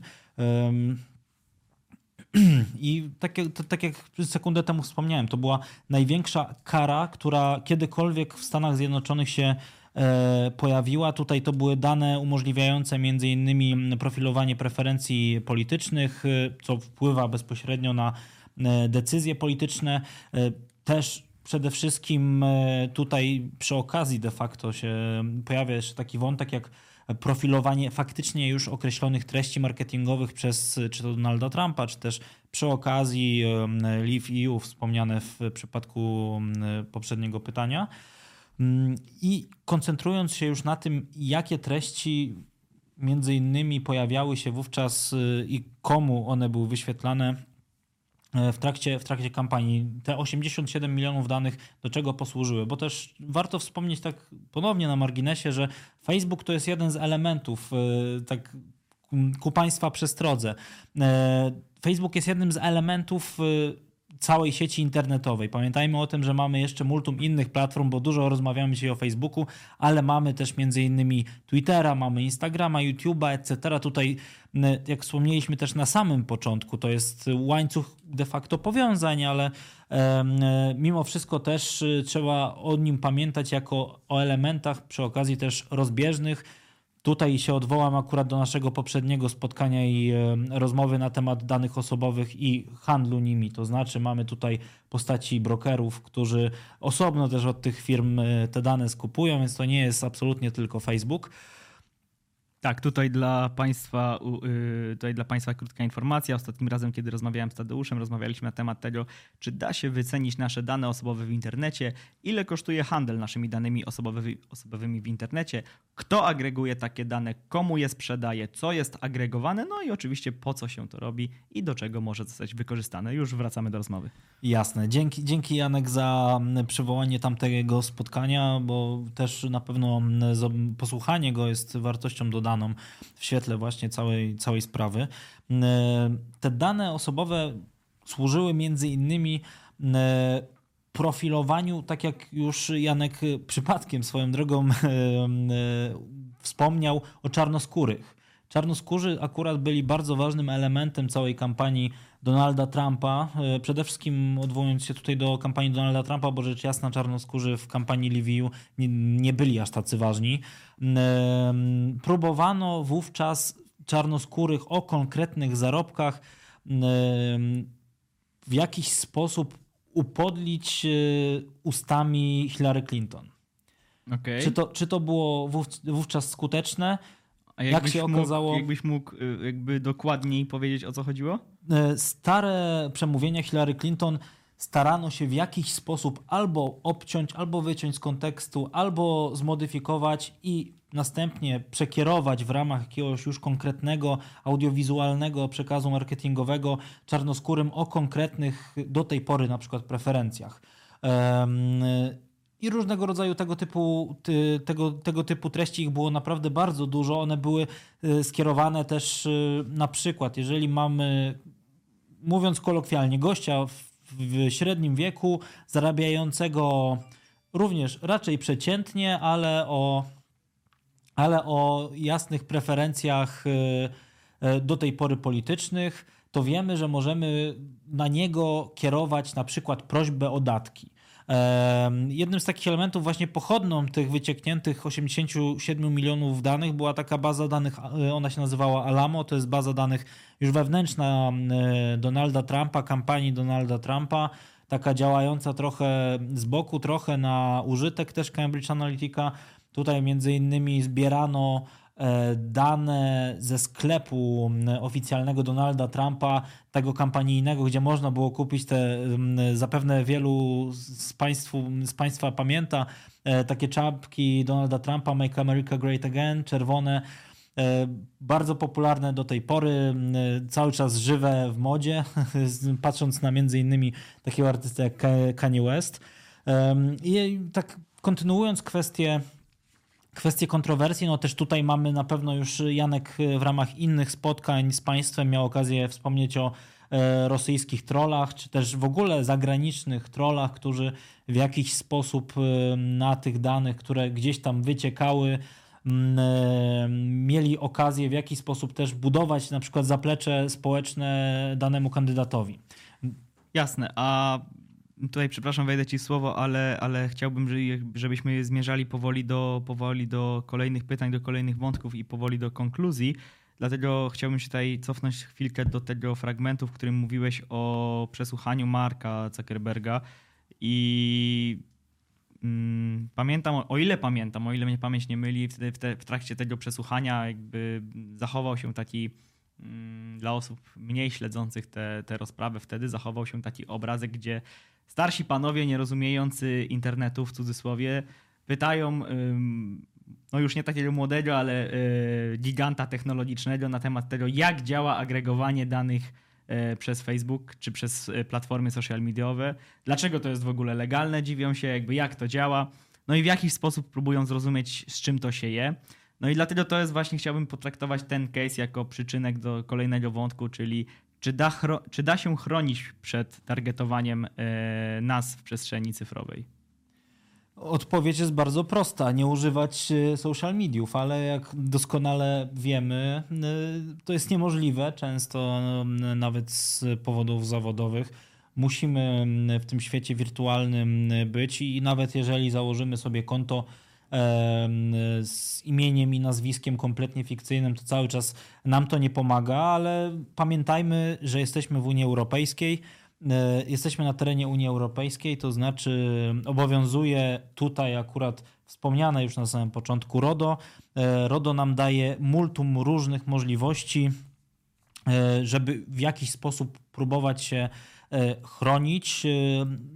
I tak jak, tak jak sekundę temu wspomniałem, to była największa kara, która kiedykolwiek w Stanach Zjednoczonych się e, pojawiła. Tutaj to były dane umożliwiające między innymi profilowanie preferencji politycznych, e, co wpływa bezpośrednio na e, decyzje polityczne. Też przede wszystkim tutaj przy okazji de facto się pojawia jeszcze taki wątek jak profilowanie faktycznie już określonych treści marketingowych przez czy to Donalda Trumpa, czy też przy okazji Leave EU wspomniane w przypadku poprzedniego pytania. Mm, I koncentrując się już na tym, jakie treści między innymi pojawiały się wówczas y, i komu one były wyświetlane, w trakcie, w trakcie kampanii. Te 87 milionów danych do czego posłużyły? Bo też warto wspomnieć tak ponownie na marginesie, że Facebook to jest jeden z elementów e, tak ku Państwa przestrodze. E, Facebook jest jednym z elementów całej sieci internetowej. Pamiętajmy o tym, że mamy jeszcze multum innych platform, bo dużo rozmawiamy dzisiaj o Facebooku, ale mamy też między innymi Twittera, mamy Instagrama, YouTube'a, etc. Tutaj, jak wspomnieliśmy też na samym początku, to jest łańcuch de facto powiązań, ale mimo wszystko też y, trzeba o nim pamiętać jako o elementach przy okazji też rozbieżnych, Tutaj się odwołam akurat do naszego poprzedniego spotkania i e, rozmowy na temat danych osobowych i handlu nimi. To znaczy, mamy tutaj postaci brokerów, którzy osobno też od tych firm e, te dane skupują, więc to nie jest absolutnie tylko Facebook. Tak, tutaj dla Państwa, y, tutaj dla Państwa krótka informacja. Ostatnim razem, kiedy rozmawiałem z Tadeuszem, rozmawialiśmy na temat tego, czy da się wycenić nasze dane osobowe w internecie, ile kosztuje handel naszymi danymi osobowymi, w internecie, kto agreguje takie dane, komu je sprzedaje, co jest agregowane, no i oczywiście po co się to robi i do czego może zostać wykorzystane. Już wracamy do rozmowy. Jasne. Dzięki, dzięki Janek za przywołanie tamtego spotkania, bo też na pewno posłuchanie go jest wartością dodaną w świetle właśnie całej, całej sprawy. Te dane osobowe służyły między innymi profilowaniu, tak jak już Janek przypadkiem swoją drogą wspomniał o czarnoskórych. Czarnoskórzy akurat byli bardzo ważnym elementem całej kampanii Donalda Trumpa. E, przede wszystkim odwołując się tutaj do kampanii Donalda Trumpa, bo rzecz jasna czarnoskórzy w kampanii Liviu nie, nie byli aż tacy ważni. E, próbowano wówczas czarnoskórych o konkretnych zarobkach e, w jakiś sposób upodlić ustami Hillary Clinton. Okay. Czy, to, czy to było wówczas skuteczne? A jak się okazało. Mógł, jakbyś mógł y, jakby dokładniej powiedzieć o co chodziło? E, stare przemówienia Hillary Clinton starano się w jakiś sposób albo obciąć, albo wyciąć z kontekstu, albo zmodyfikować i następnie przekierować w ramach jakiegoś już konkretnego audiowizualnego przekazu marketingowego czarnoskórym o konkretnych do tej pory na przykład preferencjach. Um, i różnego rodzaju tego typu, tego, tego typu treści ich było naprawdę bardzo dużo. One były y, skierowane też y, na przykład, jeżeli mamy, mówiąc kolokwialnie, gościa w, w średnim wieku, zarabiającego również raczej przeciętnie, ale o, ale o jasnych preferencjach y, do tej pory politycznych, to wiemy, że możemy na niego kierować na przykład prośbę o datki. Jednym z takich elementów właśnie pochodną tych wyciekniętych 87 milionów danych była taka baza danych, e, ona się nazywała Alamo, to jest baza danych już wewnętrzna Donalda Trumpa, kampanii Donalda Trumpa, taka działająca trochę z boku, trochę na użytek też Cambridge Analytica. Tutaj między innymi zbierano dane ze sklepu oficjalnego Donalda Trumpa, tego kampanijnego, gdzie można było kupić te, zapewne wielu z, państwu, z Państwa pamięta, e, takie czapki Donalda Trumpa, Make America Great Again, czerwone, e, bardzo popularne do tej pory, cały czas żywe w modzie, patrząc na między innymi takiego artystę jak Kanye West. I tak kontynuując kwestię Kwestie kontrowersji, no też tutaj mamy na pewno już Janek w ramach innych spotkań z państwem miał okazję wspomnieć o e, rosyjskich trollach, czy też w ogóle zagranicznych trollach, którzy w jakiś sposób e, na tych danych, które gdzieś tam wyciekały, e, mieli okazję w jakiś sposób też budować na przykład zaplecze społeczne danemu kandydatowi. Jasne, a tutaj przepraszam, wejdę ci słowo, ale, ale chciałbym, żebyśmy zmierzali powoli do, powoli do kolejnych pytań, do kolejnych wątków i powoli do konkluzji. Dlatego chciałbym się tutaj cofnąć chwilkę do tego fragmentu, w którym mówiłeś o przesłuchaniu Marka Zuckerberga i mm, pamiętam, o ile pamiętam, o ile mnie pamięć nie myli, wtedy w, te, w trakcie tego przesłuchania jakby zachował się taki dla osób mniej śledzących te, te rozprawy wtedy zachował się taki obrazek, gdzie starsi panowie nierozumiejący internetu w cudzysłowie pytają no już nie takiego młodego, ale y, giganta technologicznego na temat tego, jak działa agregowanie danych y, przez Facebook czy przez y, platformy social mediowe, dlaczego to jest w ogóle legalne, dziwią się, jakby jak to działa, no i w jakiś sposób próbują zrozumieć, z czym to się je. No i dlatego to jest właśnie, chciałbym potraktować ten case jako przyczynek do kolejnego wątku, czyli czy da, czy da się chronić przed targetowaniem e, nas w przestrzeni cyfrowej? Odpowiedź jest bardzo prosta. Nie używać e, social mediów, ale jak doskonale wiemy, e, to jest niemożliwe. Często nawet z powodów zawodowych musimy w tym świecie wirtualnym być i nawet jeżeli założymy sobie konto z imieniem i nazwiskiem kompletnie fikcyjnym, to cały czas nam to nie pomaga, ale pamiętajmy, że jesteśmy w Unii Europejskiej. E, jesteśmy na terenie Unii Europejskiej, to znaczy obowiązuje tutaj akurat wspomniane już na samym początku RODO. E, RODO nam daje multum różnych możliwości, e, żeby w jakiś sposób próbować się chronić. E,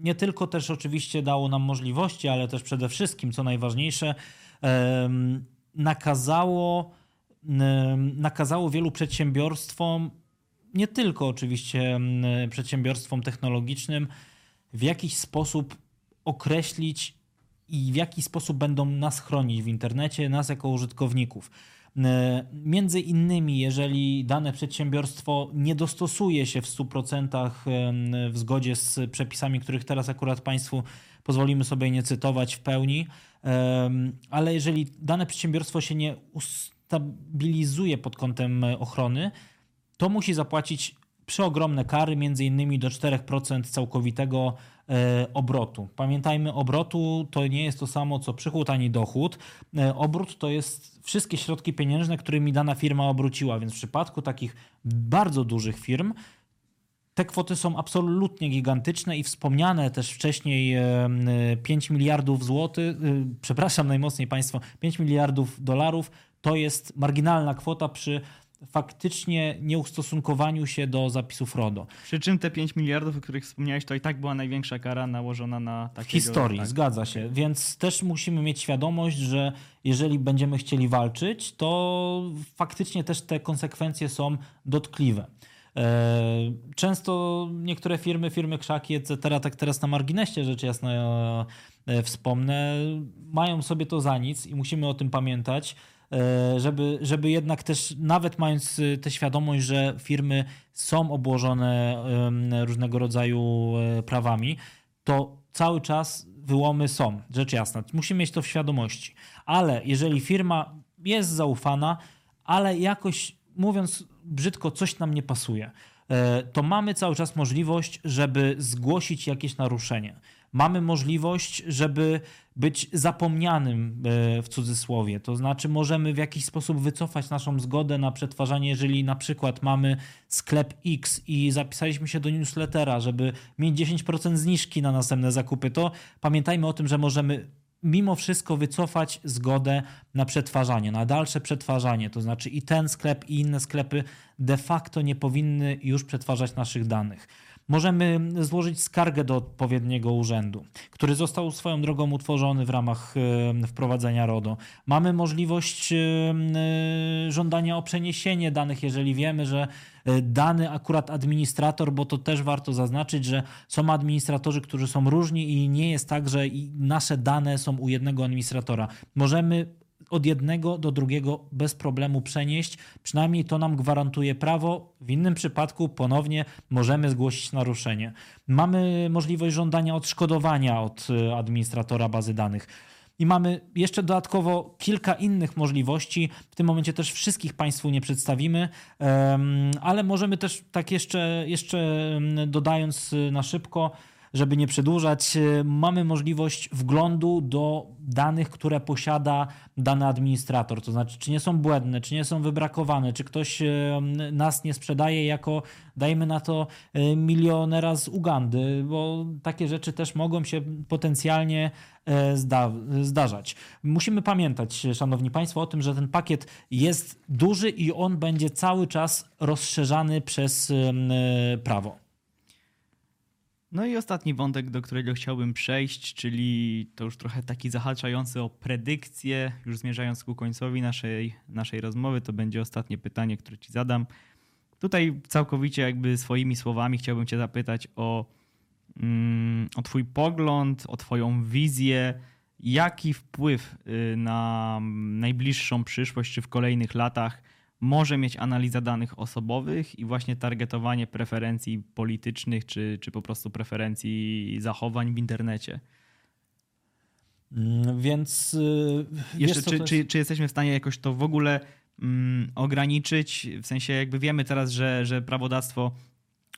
nie tylko też oczywiście dało nam możliwości, ale też przede wszystkim, co najważniejsze, e, nakazało, nakazało wielu przedsiębiorstwom, nie tylko oczywiście przedsiębiorstwom technologicznym, w jakiś sposób określić i w jaki sposób będą nas chronić w internecie, nas jako użytkowników. Między innymi, jeżeli dane przedsiębiorstwo nie dostosuje się w 100% w zgodzie z przepisami, których teraz akurat Państwu pozwolimy sobie nie cytować w pełni, ale jeżeli dane przedsiębiorstwo się nie ustabilizuje pod kątem ochrony, to musi zapłacić przeogromne kary, między innymi do 4% całkowitego e, obrotu. Pamiętajmy, obrotu to nie jest to samo co przychód ani dochód. E, obrót to jest wszystkie środki pieniężne, którymi dana firma obróciła, więc w przypadku takich bardzo dużych firm te kwoty są absolutnie gigantyczne i wspomniane też wcześniej 5 e, miliardów złotych, przepraszam najmocniej Państwo, 5 miliardów dolarów to jest marginalna kwota przy faktycznie nieustosunkowaniu się do zapisów RODO. Przy czym te 5 miliardów, o których wspomniałeś, to i tak była największa kara nałożona na takiego... W historii, tak. zgadza się. Więc też musimy mieć świadomość, że jeżeli będziemy chcieli walczyć, to faktycznie też te konsekwencje są dotkliwe. E, często niektóre firmy, firmy krzaki, etc., tak teraz na marginesie rzecz jasna e, wspomnę, mają sobie to za nic i musimy o tym pamiętać żeby, żeby jednak też, nawet mając y, tę świadomość, że firmy są obłożone różnego rodzaju e, prawami, to cały czas wyłomy są, rzecz jasna. Musimy mieć to w świadomości. Ale jeżeli firma jest zaufana, ale jakoś, mówiąc brzydko, coś nam nie pasuje, e, to mamy cały czas możliwość, żeby zgłosić jakieś naruszenie mamy możliwość, żeby być zapomnianym e, w cudzysłowie. To znaczy, możemy w jakiś sposób wycofać naszą zgodę na przetwarzanie, jeżeli na przykład mamy sklep X i zapisaliśmy się do newslettera, żeby mieć 10% zniżki na następne zakupy, to pamiętajmy o tym, że możemy mimo wszystko wycofać zgodę na przetwarzanie, na dalsze przetwarzanie. To znaczy, i ten sklep, i inne sklepy de facto nie powinny już przetwarzać naszych danych możemy złożyć skargę do odpowiedniego urzędu, który został swoją drogą utworzony w ramach e, wprowadzenia RODO. Mamy możliwość e, e, żądania o przeniesienie danych, jeżeli wiemy, że dany akurat administrator, bo to też warto zaznaczyć, że są administratorzy, którzy są różni i nie jest tak, że nasze dane są u jednego administratora. Możemy od jednego do drugiego bez problemu przenieść. Przynajmniej to nam gwarantuje prawo. W innym przypadku ponownie możemy zgłosić naruszenie. Mamy możliwość żądania odszkodowania od e, administratora bazy danych. I mamy jeszcze dodatkowo kilka innych możliwości. W tym momencie też wszystkich Państwu nie przedstawimy, ale możemy też tak jeszcze, jeszcze dodając e, na szybko, żeby nie przedłużać, e, mamy możliwość wglądu do danych, które posiada dany administrator. To znaczy, czy nie są błędne, czy nie są wybrakowane, czy ktoś e, nas nie sprzedaje jako, dajmy na to, e, milionera z Ugandy, bo takie rzeczy też mogą się potencjalnie zda zdarzać. Musimy pamiętać, Szanowni Państwo, o tym, że ten pakiet jest duży i on będzie cały czas rozszerzany przez prawo. No i ostatni wątek, do którego chciałbym przejść, czyli to już trochę taki zahaczający o predykcję, już zmierzając ku końcowi naszej, naszej rozmowy, to będzie ostatnie pytanie, które ci zadam. Tutaj całkowicie jakby swoimi słowami chciałbym cię zapytać o, mm, o twój pogląd, o twoją wizję, jaki wpływ y, na najbliższą przyszłość czy w kolejnych latach może mieć analiza danych osobowych i właśnie targetowanie preferencji politycznych czy, czy po prostu preferencji zachowań w internecie. Mm, więc y, jeszcze, czy, czy, czy, jesteśmy w stanie jakoś to w ogóle um, ograniczyć? W sensie, jakby wiemy teraz, że, że prawodawstwo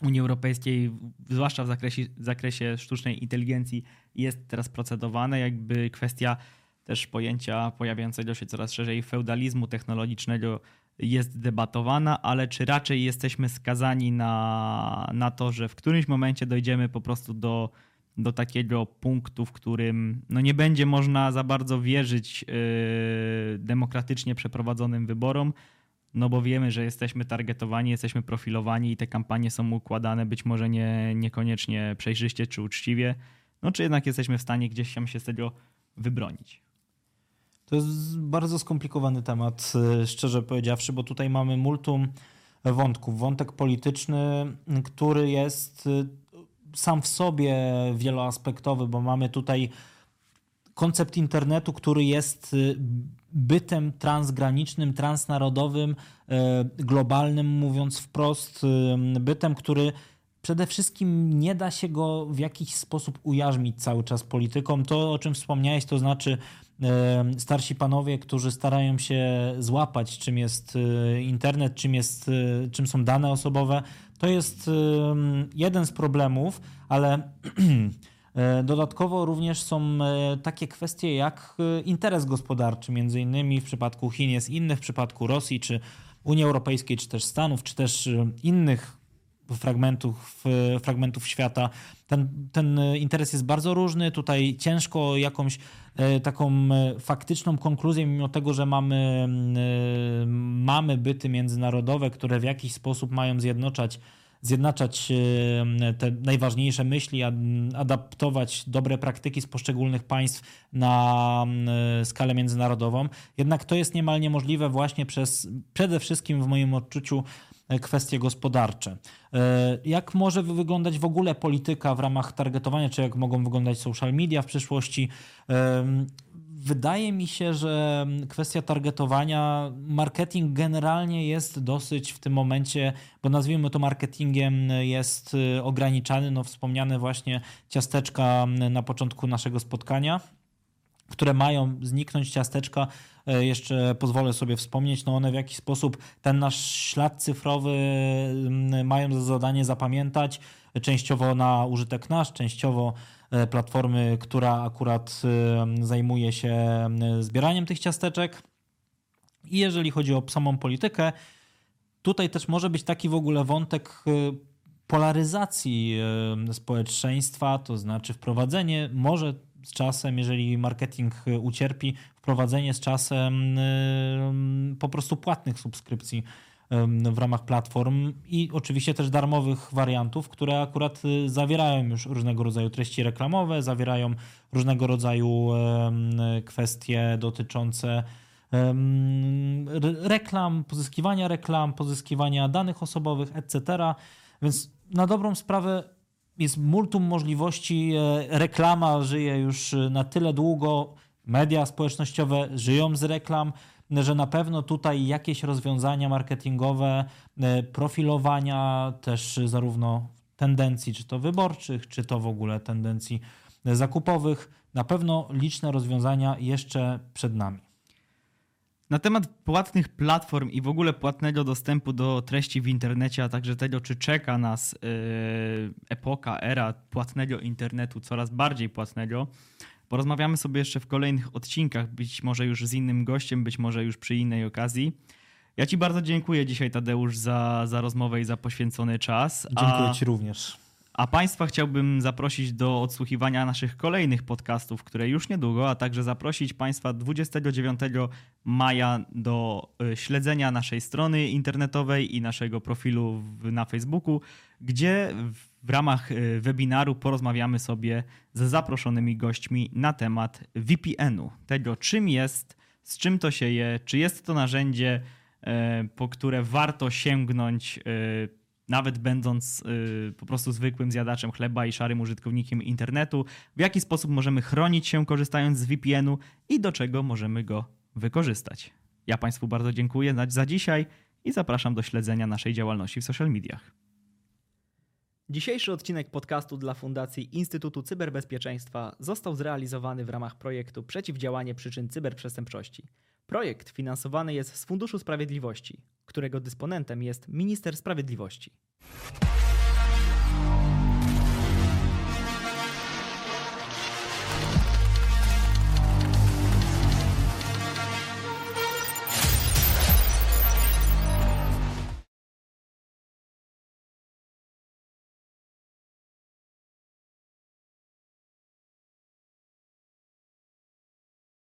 Unii Europejskiej, zwłaszcza w zakresie, w zakresie sztucznej inteligencji, jest teraz procedowane. Jakby kwestia też pojęcia pojawiającego się coraz szerzej feudalizmu technologicznego jest debatowana, ale czy raczej jesteśmy skazani na, na to, że w którymś momencie dojdziemy po prostu do, do takiego punktu, w którym no nie będzie można za bardzo wierzyć yy, demokratycznie przeprowadzonym wyborom, no bo wiemy, że jesteśmy targetowani, jesteśmy profilowani i te kampanie są układane być może nie, niekoniecznie przejrzyście czy uczciwie, no czy jednak jesteśmy w stanie gdzieś się z tego wybronić. To jest bardzo skomplikowany temat, e, szczerze powiedziawszy, bo tutaj mamy multum wątków. Wątek polityczny, który jest e, sam w sobie wieloaspektowy, bo mamy tutaj koncept internetu, który jest bytem transgranicznym, transnarodowym, globalnym, mówiąc wprost, bytem, który przede wszystkim nie da się go w jakiś sposób ujarzmić cały czas polityką. To, o czym wspomniałeś, to znaczy starsi panowie, którzy starają się złapać, czym jest e, internet, czym, jest, e, czym są dane osobowe. To jest jeden z problemów, ale e, dodatkowo również są takie kwestie jak interes gospodarczy, między innymi w przypadku Chin jest inny, w przypadku Rosji, czy Unii Europejskiej, czy też Stanów, czy też innych fragmentów, fragmentów świata. Ten, ten interes jest bardzo różny. Tutaj ciężko jakąś e, taką e, faktyczną konkluzję, mimo tego, że mamy, e, mamy byty międzynarodowe, które w jakiś sposób mają zjednoczać zjednaczać te najważniejsze myśli, adaptować dobre praktyki z poszczególnych państw na skalę międzynarodową. Jednak to jest niemal niemożliwe właśnie przez przede wszystkim w moim odczuciu kwestie gospodarcze. E, jak może wyglądać w ogóle polityka w ramach targetowania, czy jak mogą wyglądać social media w przyszłości? E, wydaje mi się, że kwestia targetowania, marketing generalnie jest dosyć w tym momencie, bo nazwijmy to marketingiem, jest ograniczany. No, wspomniane właśnie ciasteczka na początku naszego spotkania które mają zniknąć ciasteczka, e, jeszcze pozwolę sobie wspomnieć, no one w jakiś sposób ten nasz ślad cyfrowy mm, mają za zadanie zapamiętać, częściowo na użytek nasz, częściowo e, platformy, która akurat e, zajmuje się zbieraniem tych ciasteczek. I jeżeli chodzi o samą politykę, tutaj też może być taki w ogóle wątek polaryzacji społeczeństwa, to znaczy wprowadzenie może z czasem, jeżeli marketing y, ucierpi, wprowadzenie z czasem y, po prostu płatnych subskrypcji w ramach platform i oczywiście też darmowych wariantów, które akurat y, zawierają już różnego rodzaju treści reklamowe, zawierają różnego rodzaju kwestie dotyczące reklam, pozyskiwania reklam, pozyskiwania danych osobowych, etc. Więc na dobrą sprawę jest multum możliwości. E, reklama żyje już e, na tyle długo, media społecznościowe żyją z reklam, że na pewno tutaj jakieś rozwiązania marketingowe, e, profilowania też zarówno tendencji, czy to wyborczych, czy to w ogóle tendencji zakupowych, na pewno liczne rozwiązania jeszcze przed nami. Na temat płatnych platform i w ogóle płatnego dostępu do treści w internecie, a także tego, czy czeka nas yy, epoka, era płatnego internetu, coraz bardziej płatnego, porozmawiamy sobie jeszcze w kolejnych odcinkach, być może już z innym gościem, być może już przy innej okazji. Ja Ci bardzo dziękuję dzisiaj, Tadeusz, za, za rozmowę i za poświęcony czas. Dziękuję a... Ci również. A Państwa chciałbym zaprosić do odsłuchiwania naszych kolejnych podcastów, które już niedługo, a także zaprosić Państwa 29 maja do y, śledzenia naszej strony internetowej i naszego profilu na Facebooku, gdzie w ramach y, webinaru porozmawiamy sobie ze zaproszonymi gośćmi na temat VPN-u, tego czym jest, z czym to się je, czy jest to narzędzie, y, po które warto sięgnąć nawet będąc y, po prostu zwykłym zjadaczem chleba i szarym użytkownikiem internetu, w jaki sposób możemy chronić się korzystając z VPN-u i do czego możemy go wykorzystać. Ja Państwu bardzo dziękuję za dzisiaj i zapraszam do śledzenia naszej działalności w social mediach. Dzisiejszy odcinek podcastu dla Fundacji Instytutu Cyberbezpieczeństwa został zrealizowany w ramach projektu Przeciwdziałanie przyczyn cyberprzestępczości. Projekt finansowany jest z Funduszu Sprawiedliwości, którego dysponentem jest Minister Sprawiedliwości.